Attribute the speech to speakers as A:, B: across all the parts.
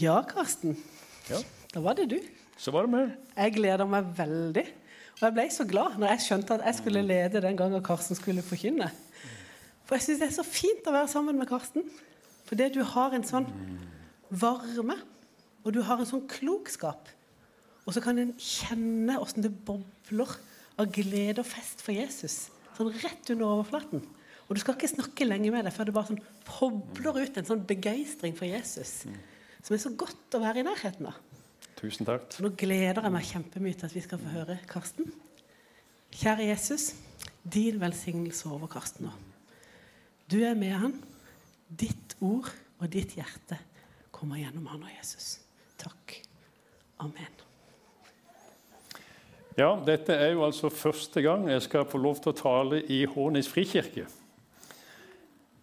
A: Ja, Karsten.
B: Ja,
A: Da var det du.
B: så var det meg.
A: Jeg gleder meg veldig. Og jeg ble så glad når jeg skjønte at jeg skulle lede den gangen Karsten skulle forkynne. For jeg syns det er så fint å være sammen med Karsten. Fordi du har en sånn varme, og du har en sånn klokskap. Og så kan en kjenne åssen det bobler av glede og fest for Jesus. Sånn rett under overflaten. Og du skal ikke snakke lenge med deg før det bare sånn pobler ut en sånn begeistring for Jesus. Som er så godt å være i nærheten av.
B: Tusen takk.
A: Så nå gleder jeg meg kjempemye til at vi skal få høre Karsten. Kjære Jesus, din velsignelse over Karsten nå. Du er med han. Ditt ord og ditt hjerte kommer gjennom han og Jesus. Takk. Amen.
B: Ja, dette er jo altså første gang jeg skal få lov til å tale i Hånes frikirke.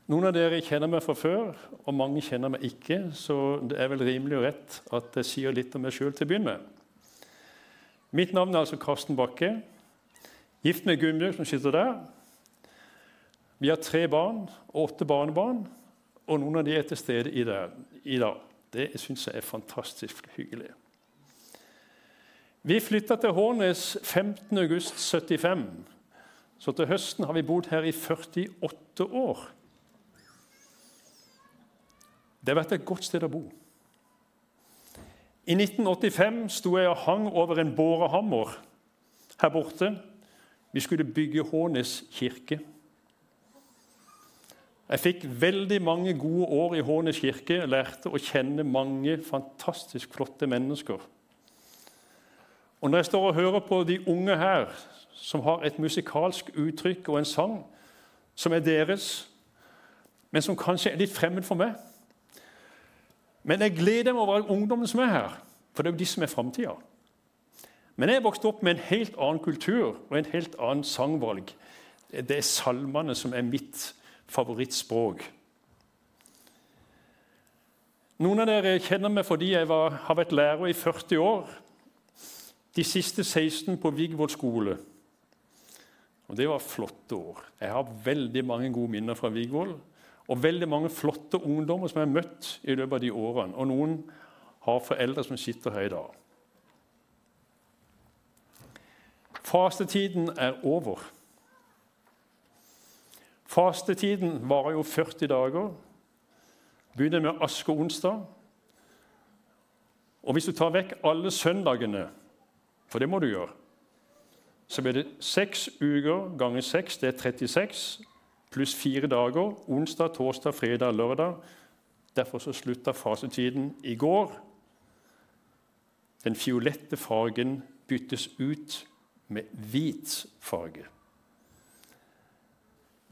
B: Noen av dere kjenner meg fra før, og mange kjenner meg ikke, så det er vel rimelig og rett at jeg sier litt om meg sjøl til å begynne med. Mitt navn er altså Karsten Bakke. Gift med Gunnbjørg, som sitter der. Vi har tre barn åtte barnebarn, og noen av de er til stede i, der, i dag. Det syns jeg er fantastisk hyggelig. Vi flytta til Hårnes 15.8.75, så til høsten har vi bodd her i 48 år. Det har vært et godt sted å bo. I 1985 sto jeg og hang over en bårehammer her borte. Vi skulle bygge Hånes kirke. Jeg fikk veldig mange gode år i Hånes kirke Jeg lærte å kjenne mange fantastisk flotte mennesker. Og Når jeg står og hører på de unge her, som har et musikalsk uttrykk og en sang som er deres, men som kanskje er litt fremmed for meg Men jeg gleder meg over ungdommen som er her, for det er jo de som er framtida. Men jeg vokste opp med en helt annen kultur og en helt annen sangvalg. Det er salmene som er mitt favorittspråk. Noen av dere kjenner meg fordi jeg var, har vært lærer i 40 år. De siste 16 på Vigvold skole. Og Det var flotte år. Jeg har veldig mange gode minner fra Vigvoll. Og veldig mange flotte ungdommer som jeg har møtt i løpet av de årene. Og noen har foreldre som sitter her i dag. Fastetiden er over. Fastetiden varer jo 40 dager. Begynner med askeonsdag. Og hvis du tar vekk alle søndagene, for det må du gjøre, så blir det seks uker ganger seks, det er 36, pluss fire dager. Onsdag, torsdag, fredag, lørdag. Derfor så slutta fasetiden i går. Den fiolette fargen byttes ut med hvit farge.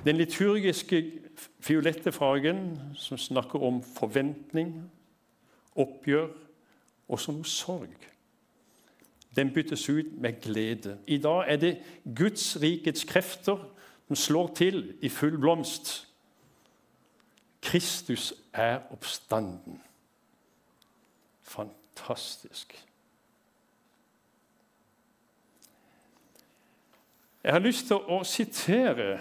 B: Den liturgiske fiolette fargen, som snakker om forventning, oppgjør og som sorg, den byttes ut med glede. I dag er det Guds rikets krefter som slår til i full blomst. Kristus er oppstanden. Fantastisk. Jeg har lyst til å sitere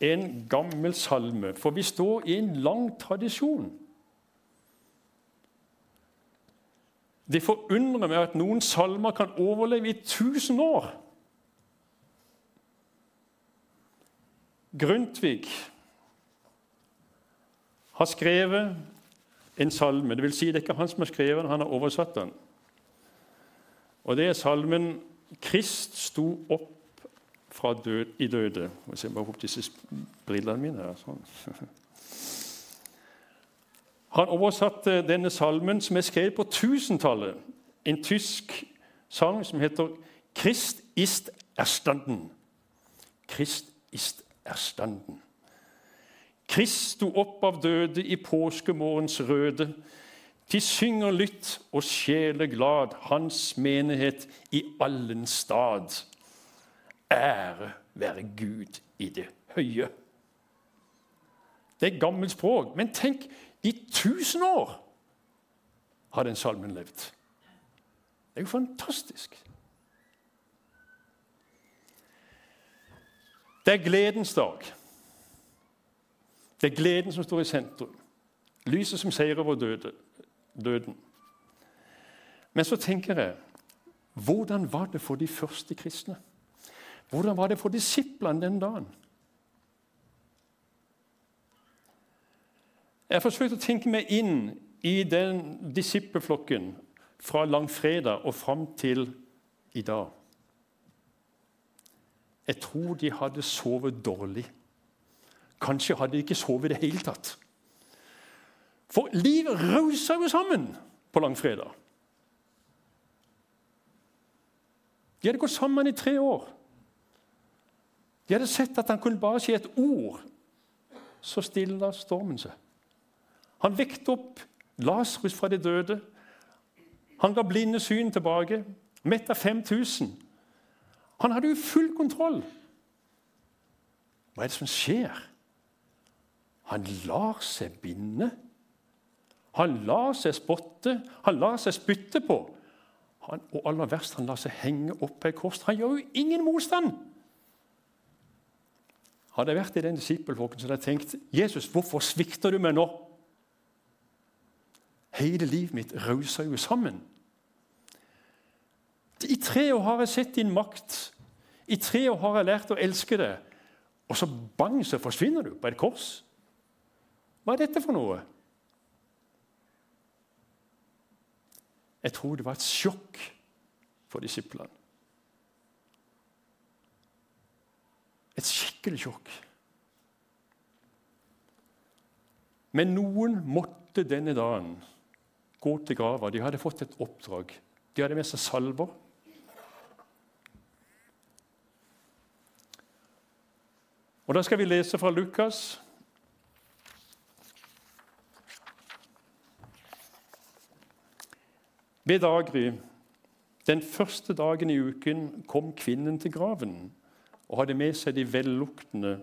B: en gammel salme, for vi står i en lang tradisjon. Det forundrer meg at noen salmer kan overleve i 1000 år. Grundtvig har skrevet en salme. Det vil si, det er ikke han som har skrevet den, han har oversatt den. Og Det er salmen 'Krist sto opp fra død, i døde'. Jeg ser bare opp disse brillene mine her. sånn. Han oversatte denne salmen, som er skrevet på 1000-tallet. En tysk sang som heter 'Krist ist erstanden'. Krist ist erstanden. Krist sto opp av døde i påskemorgens røde. De synger lytt og sjeleglad hans menighet i allen stad. Ære være Gud i det høye. Det er gammelt språk, men tenk, i tusen år har den salmen levd. Det er jo fantastisk. Det er gledens dag. Det er gleden som står i sentrum. Lyset som seirer over døde, døden. Men så tenker jeg hvordan var det for de første kristne? Hvordan var det for disiplene den dagen? Jeg har forsøkt å tenke meg inn i den disippelflokken fra langfredag og fram til i dag. Jeg tror de hadde sovet dårlig. Kanskje hadde de ikke sovet i det hele tatt. For livet rausa jo sammen på langfredag. De hadde gått sammen i tre år. De hadde sett at han kunne bare si et ord, så stilla stormen seg. Han vekte opp Lasarus fra de døde. Han ga blinde syn tilbake. Mett av 5000. Han hadde jo full kontroll. Hva er det som skjer? Han lar seg binde. Han lar seg spotte, han lar seg spytte på. Han, og aller verst, han lar seg henge opp på et kors. Han gjør jo ingen motstand! Hadde jeg vært i den disippelflokken, hadde jeg tenkt Jesus, hvorfor svikter du meg nå? Hele livet mitt rauser jo sammen. I tre år har jeg sett din makt. I tre år har jeg lært å elske det. Og så bang, så forsvinner du på et kors. Hva er dette for noe? Jeg tror det var et sjokk for disiplene. Et skikkelig sjokk. Men noen måtte denne dagen gå til grava. De hadde fått et oppdrag. De hadde med seg salver. Og Da skal vi lese fra Lukas. Ved daggry, den første dagen i uken, kom kvinnen til graven og hadde med seg de velluktende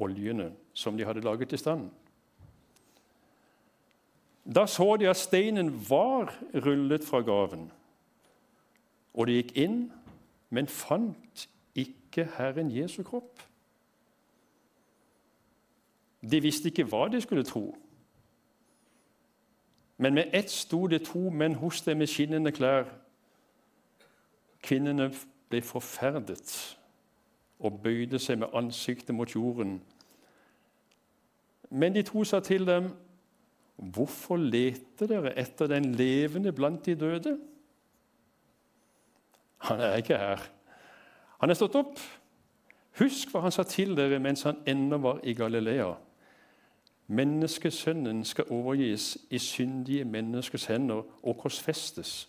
B: oljene som de hadde laget i stand. Da så de at steinen var rullet fra graven, og de gikk inn, men fant ikke Herren Jesu kropp. De visste ikke hva de skulle tro. Men med ett sto det to menn hos dem med skinnende klær. Kvinnene ble forferdet og bøyde seg med ansiktet mot jorden. Men de to sa til dem, 'Hvorfor leter dere etter den levende blant de døde?' Han er ikke her. Han er stått opp. Husk hva han sa til dere mens han ennå var i Galilea. Menneskesønnen skal overgis i syndige menneskers hender og korsfestes.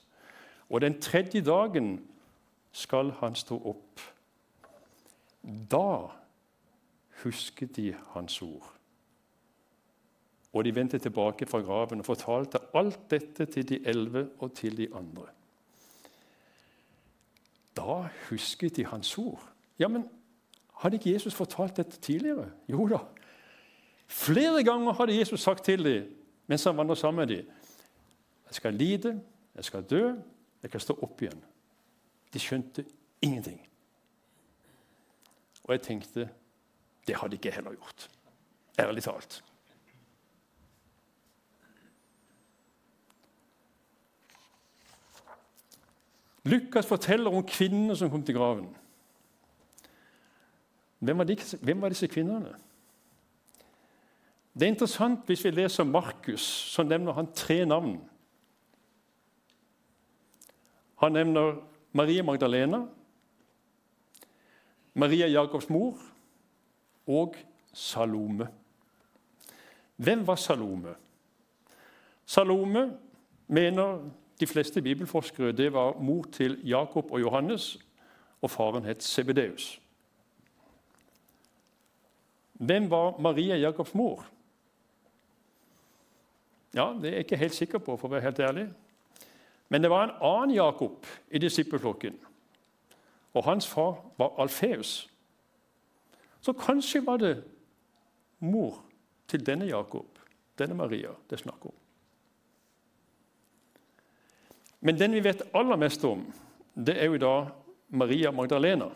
B: Og den tredje dagen skal han stå opp. Da husket de hans ord. Og de vendte tilbake fra graven og fortalte alt dette til de elleve og til de andre. Da husket de hans ord. Ja, men hadde ikke Jesus fortalt dette tidligere? Jo da. Flere ganger hadde Jesus sagt til dem mens han vandret sammen med dem, jeg skal lide, jeg skal dø, jeg kan stå opp igjen. De skjønte ingenting. Og jeg tenkte det hadde ikke jeg heller gjort. Ærlig talt. Lukas forteller om kvinnene som kom til graven. Hvem var, de, hvem var disse kvinnene? Det er interessant hvis vi leser Markus, så nevner han tre navn. Han nevner Maria Magdalena, Maria Jakobs mor og Salome. Hvem var Salome? Salome mener de fleste bibelforskere det var mor til Jakob og Johannes, og faren het Sebedeus. Hvem var Maria Jakobs mor? Ja, Det er jeg ikke helt sikker på, for å være helt ærlig. Men det var en annen Jakob i disippelflokken. Og hans far var Alfeus. Så kanskje var det mor til denne Jakob, denne Maria, det er snakk om. Men den vi vet aller mest om, det er jo da Maria Magdalena.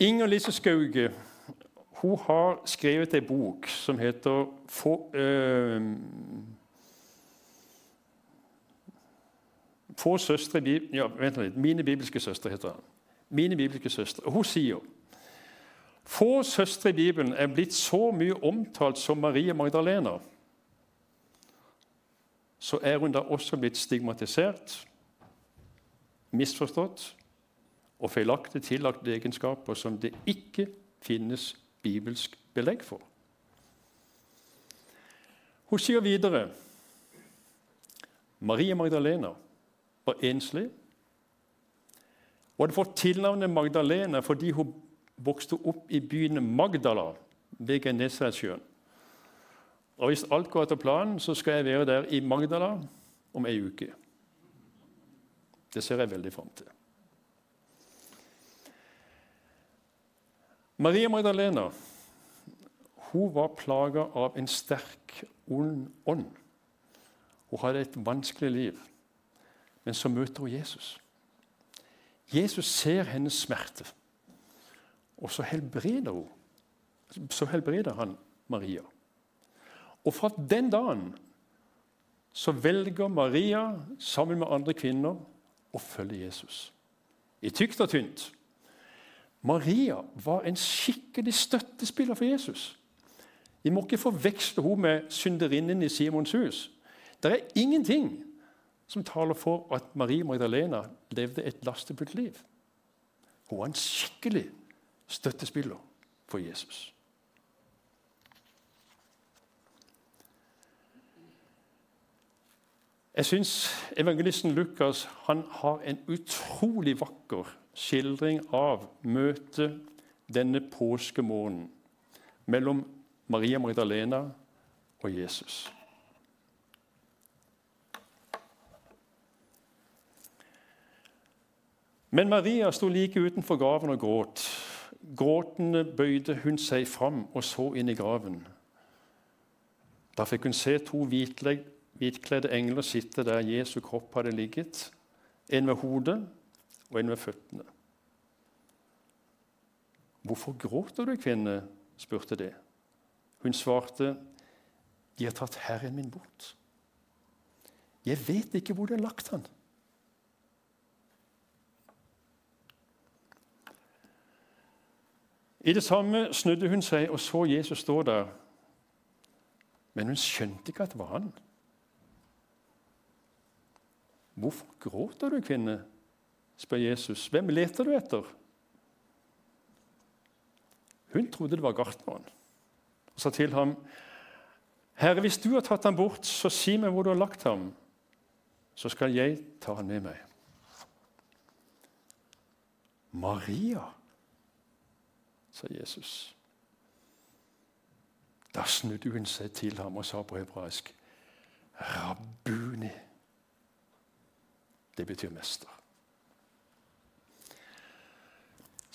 B: Inger Lise Skauge hun har skrevet ei bok som heter Få, øh, Få søstre ja, vent litt, Mine bibelske søstre heter den. Mine bibelske søstre. Hun sier få søstre i Bibelen er blitt så mye omtalt som Marie Magdalena. Så er hun da også blitt stigmatisert, misforstått og feilaktig tillagt egenskaper som det ikke finnes bibelsk belegg for. Hun sier videre Marie Magdalena var enslig og hadde fått tilnavnet Magdalena fordi hun vokste opp i byen Magdala ved Genesaretsjøen. Og hvis alt går etter planen, så skal jeg være der i Magdala om ei uke. Det ser jeg veldig fram til. Maria Magdalena hun var plaga av en sterk, ond ånd. Hun hadde et vanskelig liv. Men så møter hun Jesus. Jesus ser hennes smerte, og så helbreder hun. Så helbreder han Maria. Og fra den dagen så velger Maria sammen med andre kvinner å følge Jesus. I tykt og tynt. Maria var en skikkelig støttespiller for Jesus. Vi må ikke forveksle henne med synderinnen i Simons hus. Det er ingenting som taler for at Marie Magdalena levde et lastefullt liv. Hun var en skikkelig støttespiller for Jesus. Jeg syns evangelisten Lukas har en utrolig vakker skildring av møtet denne påskemorgenen mellom Maria Magdalena og Jesus. Men Maria sto like utenfor graven og gråt. Gråtende bøyde hun seg fram og så inn i graven. Da fikk hun se to hvitkledde engler sitte der Jesu kropp hadde ligget, en ved hodet og en ved føttene. Hvorfor gråter du, kvinne? spurte de. Hun svarte, De har tatt Herren min bort. Jeg vet ikke hvor de har lagt han. I det samme snudde hun seg og så Jesus stå der. Men hun skjønte ikke at det var han. Hvorfor gråter du, kvinne? Spør Jesus. Hvem leter du etter? Hun trodde det var gartneren og sa til ham, 'Herre, hvis du har tatt ham bort, så si meg hvor du har lagt ham, så skal jeg ta ham med meg.' Maria, sa Jesus. Da snudde hun seg til ham og sa på hebraisk, 'Rabbuni'. Det betyr mester.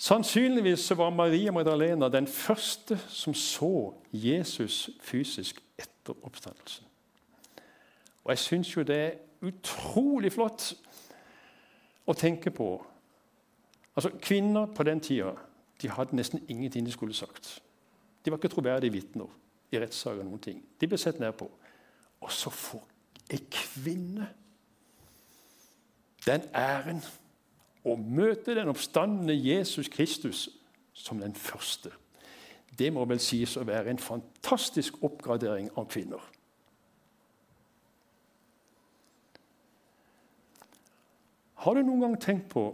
B: Sannsynligvis var Maria Magdalena den første som så Jesus fysisk etter oppstandelsen. Og Jeg syns jo det er utrolig flott å tenke på. Altså, Kvinner på den tida de hadde nesten ingenting de skulle sagt. De var ikke troverdige vitner i rettssaker. noen ting. De ble sett ned på. Og så får ei kvinne den æren å møte den oppstandende Jesus Kristus som den første. Det må vel sies å være en fantastisk oppgradering av kvinner. Har du noen gang tenkt på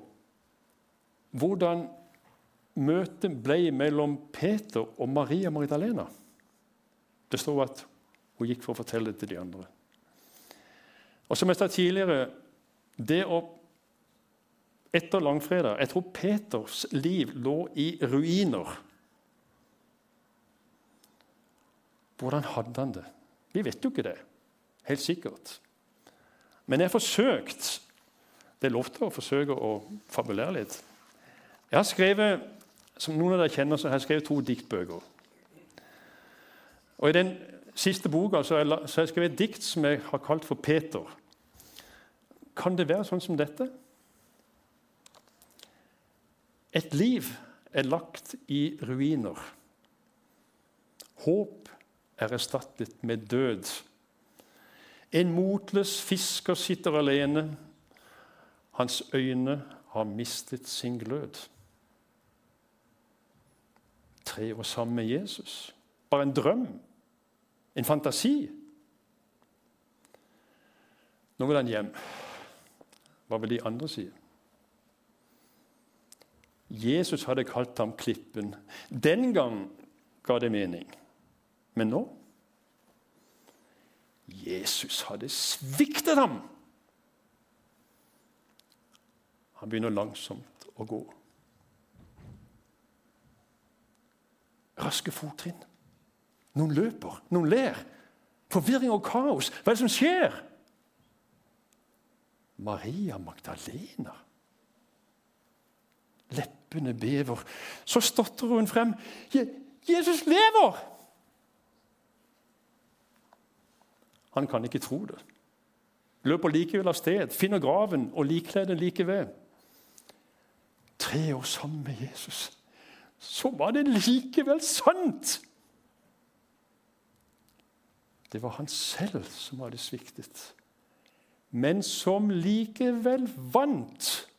B: hvordan møtet ble mellom Peter og Maria Magdalena? Det står at hun gikk for å fortelle det til de andre. Og som jeg sa tidligere, det å etter langfredag Jeg tror Peters liv lå i ruiner. Hvordan hadde han det? Vi vet jo ikke det. Helt sikkert. Men jeg har forsøkt Det er lov til å forsøke å fabulere litt. Jeg har skrevet som noen av dere kjenner, så har jeg skrevet to diktbøker. Og I den siste boka så har jeg skrevet et dikt som jeg har kalt for Peter. Kan det være sånn som dette? Et liv er lagt i ruiner. Håp er erstattet med død. En motløs fisker sitter alene. Hans øyne har mistet sin glød. Tre år sammen med Jesus. Bare en drøm. En fantasi. Nå vil han hjem. Hva vil de andre si? Jesus hadde kalt ham Klippen. Den gang ga det mening. Men nå Jesus hadde sviktet ham. Han begynner langsomt å gå. Raske fottrinn. Noen løper, noen ler. Forvirring og kaos. Hva er det som skjer? Maria Magdalena. Leppene bever. Så stotrer hun frem. 'Jesus lever!' Han kan ikke tro det. Løper likevel av sted, finner graven og likkledet like ved. Tre år sammen med Jesus. Så var det likevel sant! Det var han selv som hadde sviktet, men som likevel vant.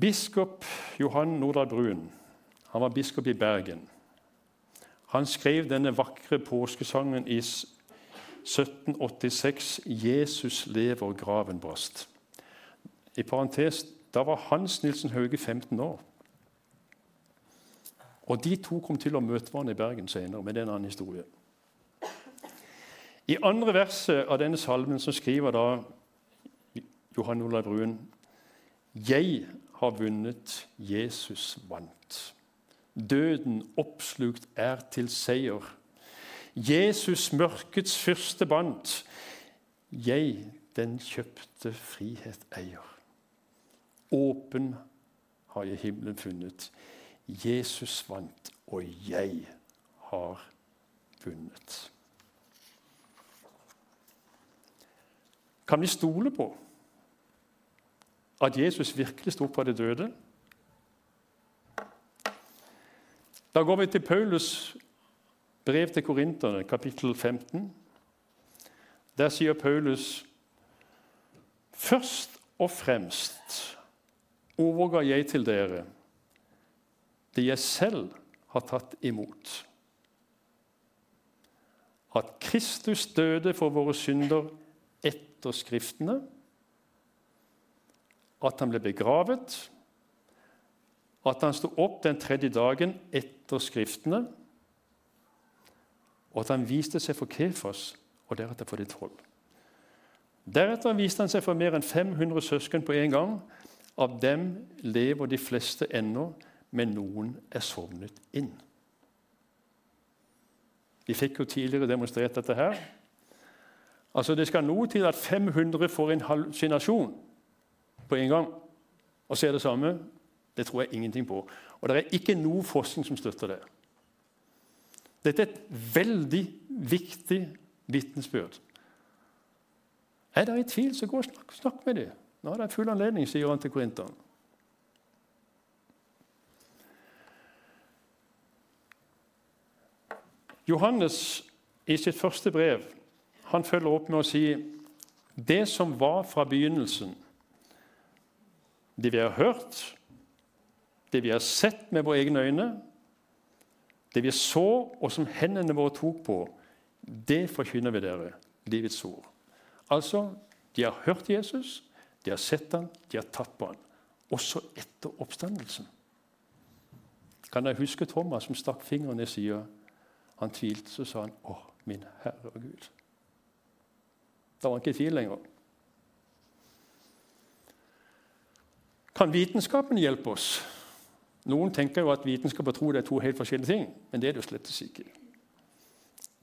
B: Biskop Johan Nordahl Brun han var biskop i Bergen. Han skrev denne vakre påskesangen i 1786 'Jesus lever, graven brast'. I parentes, Da var Hans Nilsen Hauge 15 år. Og De to kom til å møte hverandre i Bergen senere, men det er en annen historie. I andre verset av denne salmen så skriver da Johan Olav Brun 'Jeg har vunnet, Jesus vant'. Døden oppslukt er til seier. Jesus mørkets første bandt. Jeg den kjøpte frihet eier. Åpen har jeg himmelen funnet. Jesus vant, og jeg har vunnet. Kan vi stole på at Jesus virkelig sto opp fra de døde? Da går vi til Paulus' brev til korinterne, kapittel 15. Der sier Paulus Først og fremst overga jeg til dere det jeg selv har tatt imot. At Kristus døde for våre synder etter Skriftene. At han ble begravet at han sto opp den tredje dagen etter Skriftene, og at han viste seg for Kefas og deretter for de tolv. Deretter viste han seg for mer enn 500 søsken på en gang. Av dem lever de fleste ennå, men noen er sovnet inn. Vi fikk jo tidligere demonstrert dette her. Altså Det skal noe til at 500 får en hallusinasjon på en gang og ser det samme. Det tror jeg ingenting på. Og det er ikke noe forskning som støtter det. Dette er et veldig viktig vitnesbyrd. Er dere i tvil, så gå og snakk, snakk med dem. Nå er det full anledning, sier han til korinteren. Johannes i sitt første brev han følger opp med å si det som var fra begynnelsen, det vi har hørt, det vi har sett med våre egne øyne, det vi så, og som hendene våre tok på, det forkynner vi dere, livets ord. Altså, de har hørt Jesus, de har sett ham, de har tatt på ham. Også etter oppstandelsen. Kan jeg huske Thomas som stakk fingeren i sida? Han tvilte, så sa han, 'Å, min Herre og Gud'. Da var han ikke i tvil lenger. Kan vitenskapen hjelpe oss? Noen tenker jo at vitenskap og tro er to helt forskjellige ting, men det er det jo slett ikke.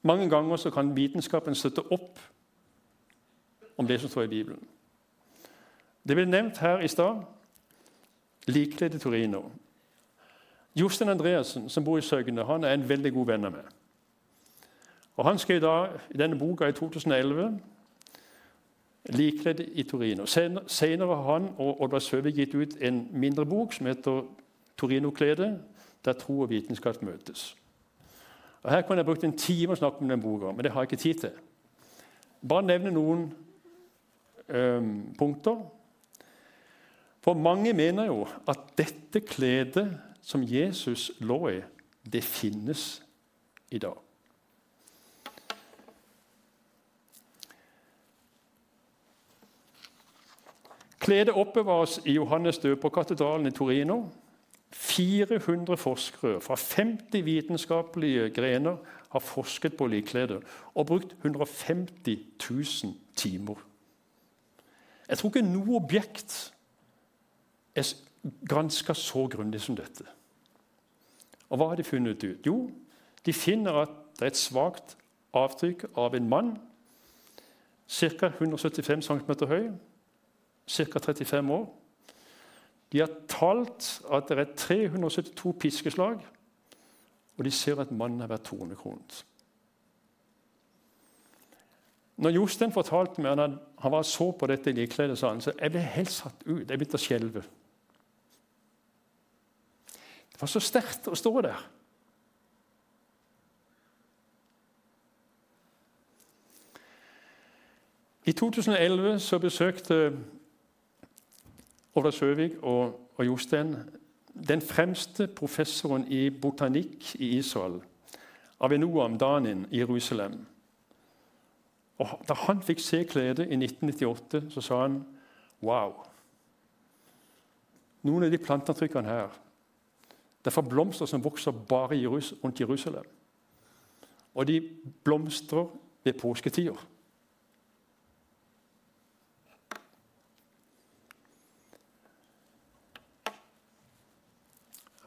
B: Mange ganger så kan vitenskapen støtte opp om det som står i Bibelen. Det ble nevnt her i stad likkledet Torino. Jostein Andreassen, som bor i Søgne, han er en veldig god venn av meg. Og Han skrev da i denne boka i 2011 likledd i Torino. Senere har han og Oddvar Søvi gitt ut en mindre bok som heter 'Torino-kledet', der tro og vitenskap møtes. Og Her kunne jeg brukt en time å snakke om den boka, men det har jeg ikke tid til. Bare nevne noen øhm, punkter. For mange mener jo at dette kledet som Jesus lå i, det finnes i dag. Kledet oppbevares i Johannes døperkatedralen i Torino. 400 forskere fra 50 vitenskapelige grener har forsket på likkledet og brukt 150 000 timer. Jeg tror ikke noe objekt er granska så grundig som dette. Og hva har de funnet ut? Jo, de finner at det er et svakt avtrykk av en mann, ca. 175 cm høy, ca. 35 år. De har talt at det er 372 piskeslag, og de ser at mannen har vært tornekronet. Når Jostein fortalte meg at han var så på dette likkledet, sa han, så jeg ble helt satt ut. Jeg begynte å skjelve. Det var så sterkt å stå der. I 2011 så besøkte Oddvar Søvik og, og Jostein den fremste professoren i botanikk i Israel, Avinoam Danin i Jerusalem. Og Da han fikk se kledet i 1998, så sa han Wow! Noen av de planteavtrykkene her Det er fra blomster som vokser bare rundt Jerusalem. Og de blomstrer ved påsketider.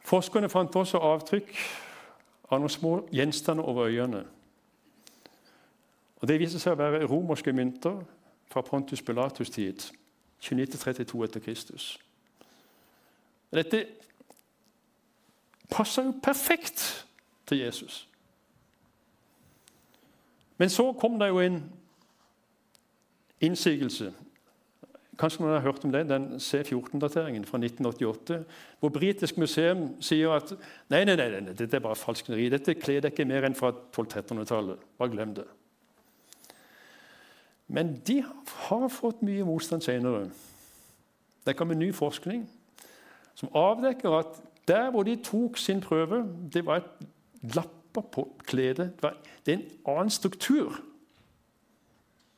B: Forskerne fant også avtrykk av noen små gjenstander over øyene. Og Det viser seg å være romerske mynter fra Pontus Pilatus' tid, 29-32 etter Kristus. Dette passer jo perfekt til Jesus. Men så kom det jo en innsigelse Kanskje noen har hørt om det, den C14-dateringen fra 1988, hvor Britisk museum sier at nei, nei, nei, nei dette er bare falskneri. Dette kledet ikke mer enn fra 1200-1300-tallet. Bare glem det. Men de har fått mye motstand senere. Det kommer ny forskning som avdekker at der hvor de tok sin prøve, det var et lapper på kledet. Det er en annen struktur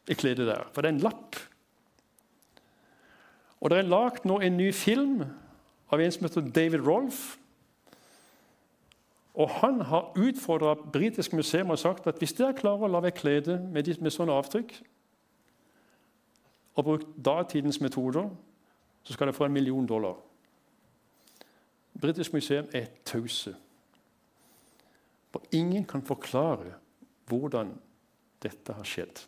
B: i kledet der. For det er en lapp og Det er lagd nå en ny film av en som heter David Rolfe. Og Han har utfordra britiske museum og sagt at hvis dere klarer å lage klede med, med sånne avtrykk, og brukt datidens metoder, så skal dere få en million dollar. Britisk museum er tause. For ingen kan forklare hvordan dette har skjedd.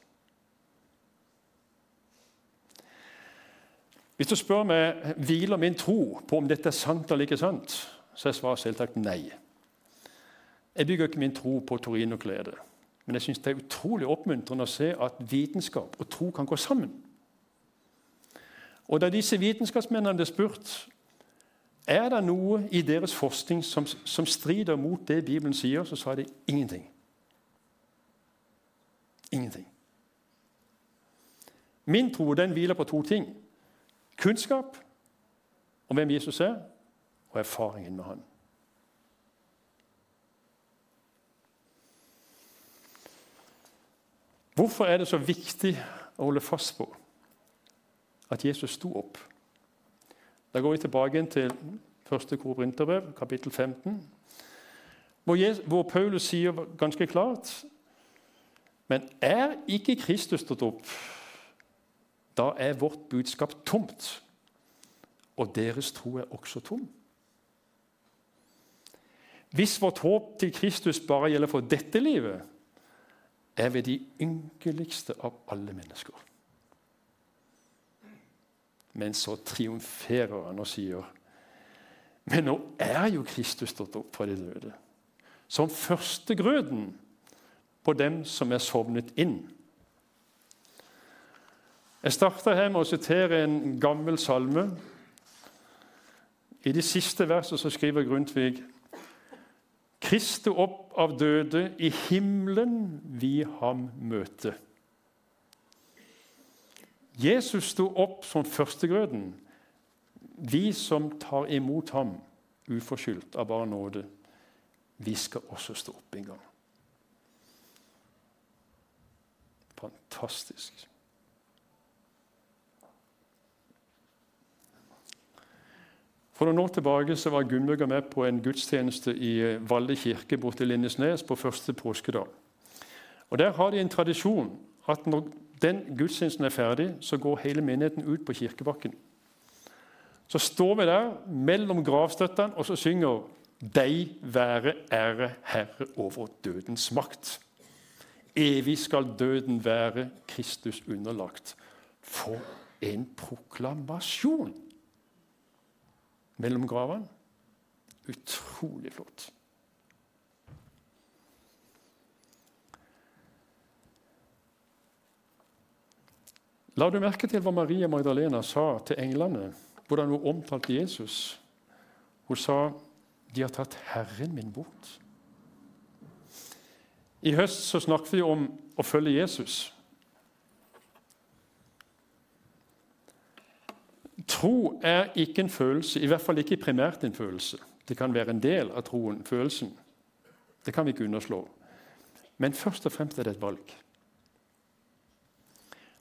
B: Hvis du spør meg hviler min tro på om dette er sant eller ikke sant, så er svaret selvsagt nei. Jeg bygger ikke min tro på Torino-kledet. Men jeg synes det er utrolig oppmuntrende å se at vitenskap og tro kan gå sammen. Og Da disse vitenskapsmennene ble spurt er det noe i deres forskning som, som strider mot det Bibelen sier, så sa de ingenting. Ingenting. Min tro den hviler på to ting. Kunnskap om hvem Jesus er, og erfaringen med han. Hvorfor er det så viktig å holde fast på at Jesus sto opp? Da går vi tilbake til 1. Korinterbrev, kapittel 15, hvor, Paulus sier ganske klart Men er ikke Kristus stått opp? Da er vårt budskap tomt, og deres tro er også tom. Hvis vårt håp til Kristus bare gjelder for dette livet, er vi de ynkeligste av alle mennesker. Men så triumferer han og sier Men nå er jo Kristus stått opp fra de døde. Som førstegrøden på dem som er sovnet inn. Jeg starter her med å sitere en gammel salme. I de siste versene så skriver Grundtvig «Kriste opp av døde, i himmelen vi ham møte. Jesus sto opp som førstegrøden, vi som tar imot ham uforskyldt av bare nåde. Vi skal også stå opp en gang. Fantastisk. For noen år tilbake så var Gunnbjørg med på en gudstjeneste i eh, Valle kirke borte i Lindesnes på første påskedag. Og Der har de en tradisjon at når den gudstjenesten er ferdig, så går hele menigheten ut på kirkebakken. Så står vi der mellom gravstøttene og så synger Deg være ære, Herre, over dødens makt. Evig skal døden være Kristus underlagt. For en proklamasjon! Mellom gravene. Utrolig flott. La du merke til hva Maria Magdalena sa til englene? Hvordan hun omtalte Jesus? Hun sa, 'De har tatt Herren min bort'. I høst så snakket vi om å følge Jesus. Tro er ikke en følelse, i hvert fall ikke primært en følelse. Det kan være en del av troen, følelsen. Det kan vi ikke underslå. Men først og fremst er det et valg.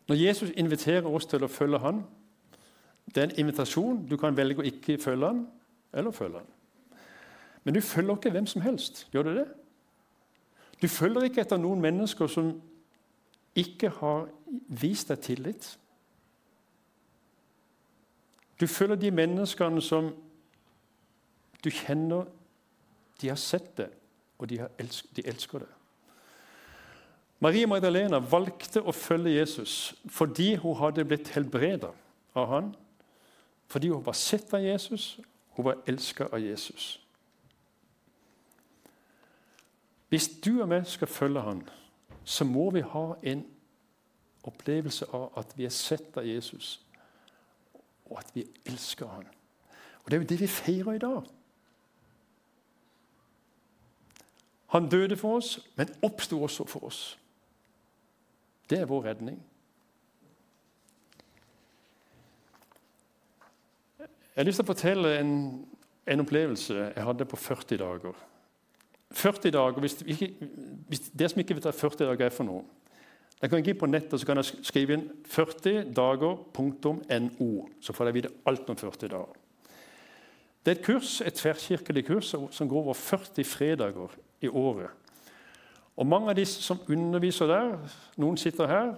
B: Når Jesus inviterer oss til å følge han, det er en invitasjon. Du kan velge å ikke følge han, eller følge han. Men du følger ikke hvem som helst. Gjør du det? Du følger ikke etter noen mennesker som ikke har vist deg tillit. Du følger de menneskene som du kjenner De har sett det, og de, elsk, de elsker det. Marie Magdalena valgte å følge Jesus fordi hun hadde blitt helbreda av han, fordi hun var sett av Jesus, hun var elska av Jesus. Hvis du og jeg skal følge han, så må vi ha en opplevelse av at vi er sett av Jesus og at vi elsker han. Og Det er jo det vi feirer i dag. Han døde for oss, men oppsto også for oss. Det er vår redning. Jeg har lyst til å fortelle en, en opplevelse jeg hadde på 40 dager. 40 dager, hvis, hvis Det som ikke vet hva 40 dager er for noe jeg kan gå på nettet så kan jeg skrive inn 40 dager.no. Så får jeg vite alt om 40 dager. Det er et kurs, et tverrkirkelig kurs som går over 40 fredager i året. Og Mange av de som underviser der, noen sitter her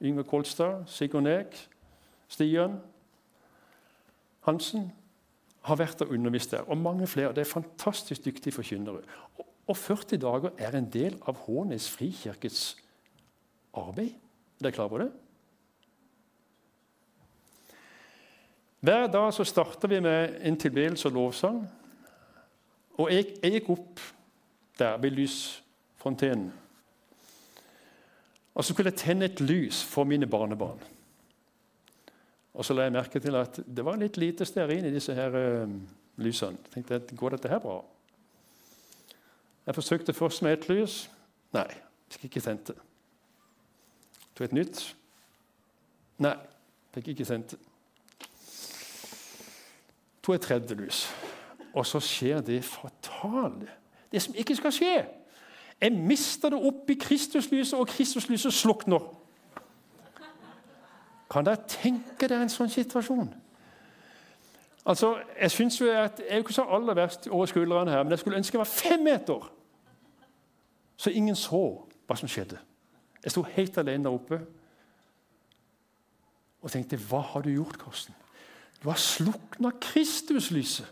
B: Yngve Kolstad, Sigurd Nek, Stian Hansen har vært og undervist der. Og mange flere. Det er fantastisk dyktige forkynnere. Og 40 dager er en del av Hånes frikirkes arbeid. Er dere klar på det? Hver dag så starter vi med en tilbedelse og lovsang. Og jeg, jeg gikk opp der ved lysfontenen. Og så skulle jeg tenne et lys for mine barnebarn. Og så la jeg merke til at det var litt lite stearin i disse her uh, lysene. Jeg tenkte jeg, går dette her bra? Jeg forsøkte først med ett lys. Nei, jeg fikk ikke tent det. Tok et nytt. Nei, fikk ikke sendt. Tok et tredje lys. Og så skjer det fatale. Det som ikke skal skje. Jeg mister det opp i Kristuslyset, og Kristuslyset slukner. Kan dere tenke dere en sånn situasjon? Altså, Jeg synes jo at, jeg er jo ikke så aller verst over skuldrene her, men jeg skulle ønske jeg var fem meter, så ingen så hva som skjedde. Jeg sto helt alene der oppe og tenkte Hva har du gjort, Karsten? Du har slukna Kristuslyset.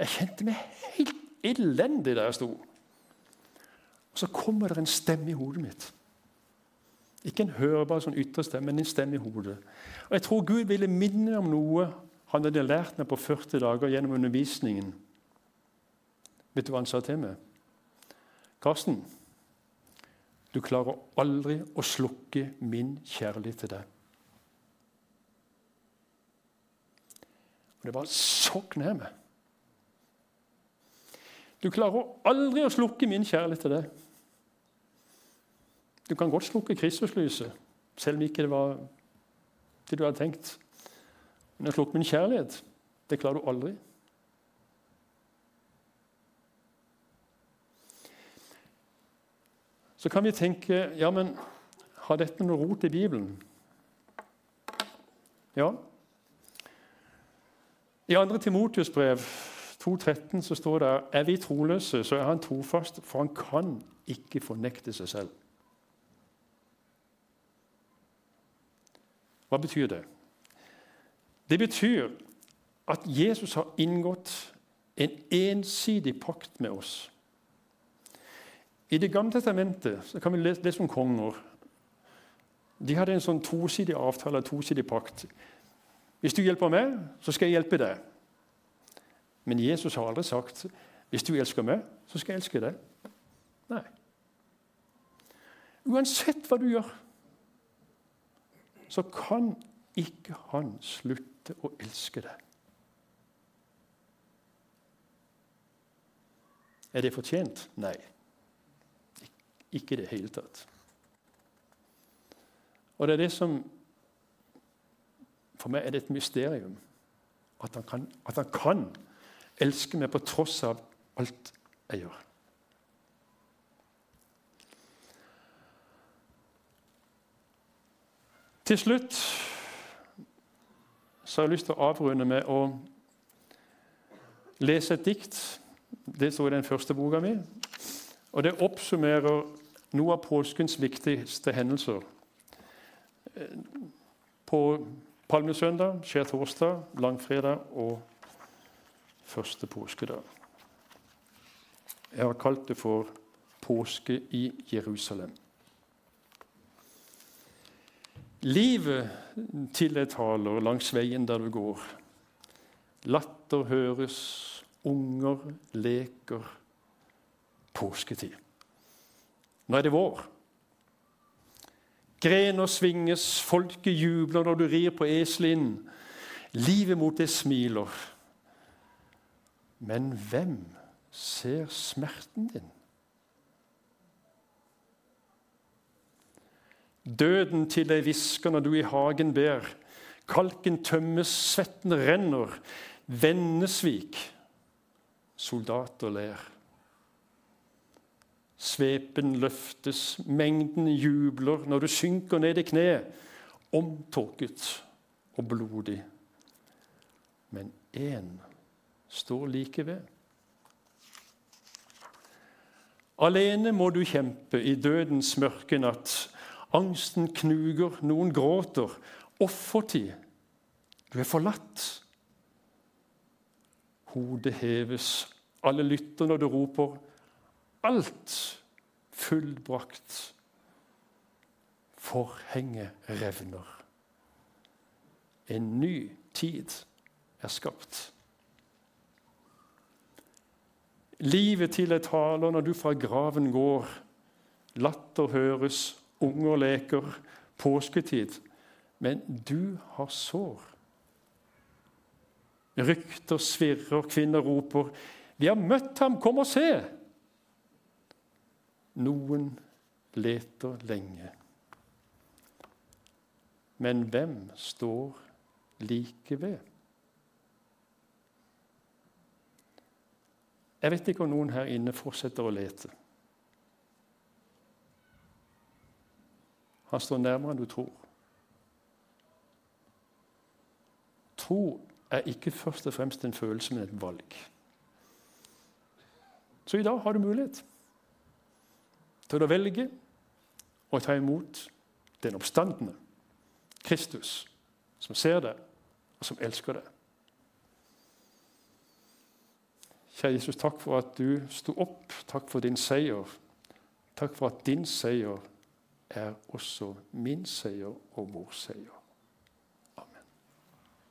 B: Jeg kjente meg helt elendig der jeg sto. Og Så kommer det en stemme i hodet mitt. Ikke en hørbar sånn ytre stemme, men en stemme i hodet. Og Jeg tror Gud ville minne om noe han hadde lært meg på 40 dager gjennom undervisningen. Vet du hva han sa til meg? Karsten, Du klarer aldri å slukke min kjærlighet til deg. Og Det bare så jeg meg. Du klarer aldri å slukke min kjærlighet til deg. Du kan godt slukke Kristuslyset, selv om ikke det var det du hadde tenkt. Men å slukke min kjærlighet, det klarer du aldri. Så kan vi tenke ja, men har dette noe rot i Bibelen? Ja. I 2. Timotius brev 2,13 så står det er vi troløse, så er han trofast, for han kan ikke fornekte seg selv. Hva betyr det? Det betyr at Jesus har inngått en ensidig pakt med oss. I Det gamle testamentet så kan vi lese, lese om konger. De hadde en sånn tosidig avtale, en tosidig pakt. Hvis du hjelper meg, så skal jeg hjelpe deg. Men Jesus har aldri sagt hvis du elsker meg, så skal jeg elske deg. Nei. Uansett hva du gjør, så kan ikke han slutte å elske deg. Er det fortjent? Nei. Ikke i det hele tatt. Og det er det som For meg er det et mysterium at han kan, at han kan elske meg på tross av alt jeg gjør. Til slutt så har jeg lyst til å avrunde med å lese et dikt. Det står i den første boka mi. Og det oppsummerer noe av påskens viktigste hendelser. På palmesøndag, skjærtorsdag, langfredag og første påskedag. Jeg har kalt det for 'Påske i Jerusalem'. Livet til deg taler langs veien der du går. Latter høres, unger leker. Påsketid. Nå er det vår. Grener svinges, folket jubler når du rir på eselet Livet mot deg smiler. Men hvem ser smerten din? Døden til deg hvisker når du i hagen ber. Kalken tømmes, svetten renner. Vennesvik. Soldater ler. Svepen løftes, mengden jubler når du synker ned i kneet, omtåket og blodig. Men én står like ved. Alene må du kjempe i dødens mørke natt. Angsten knuger, noen gråter. Offertid. Du er forlatt. Hodet heves, alle lytter når du roper. Alt fullbrakt. Forhenget revner. En ny tid er skapt. Livet til et taler når du fra graven går. Latter høres, unger leker, påsketid. Men du har sår. Rykter svirrer, kvinner roper. 'Vi har møtt ham, kom og se!' Noen leter lenge. Men hvem står like ved? Jeg vet ikke om noen her inne fortsetter å lete. Han står nærmere enn du tror. Tro er ikke først og fremst en følelse, men et valg. Så i dag har du mulighet til å velge å ta imot den oppstandende Kristus, som ser deg, og som elsker deg. Kjære Jesus, takk for at du sto opp. Takk for din seier. Takk for at din seier er også min seier og vår seier.